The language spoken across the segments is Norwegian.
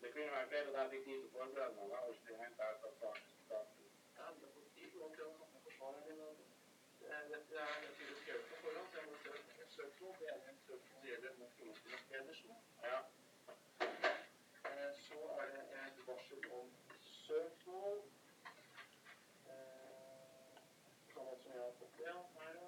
Det kunne vært bedre. Dette er naturlig skrevet på forhånd, så jeg må søke et søksmål. Det ene søksmålet gjelder mot Rosenborg Pedersen. Så er det et eh, varsel om søksmål. Sånn som jeg har fått det her.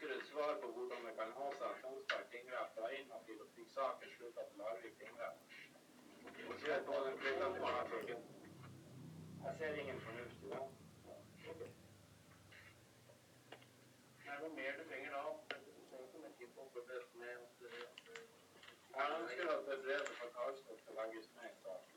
Buskerud svar på hvordan det kan ha seg at Kongsberg tingrett var inhabil og fikk saken slutta til Larvik tingrett. Og. Jeg ser ingen fornuft i det. Det er noe mer du trenger da. Jeg ønsker at brevet fra Karlstad skal legges ned i stad.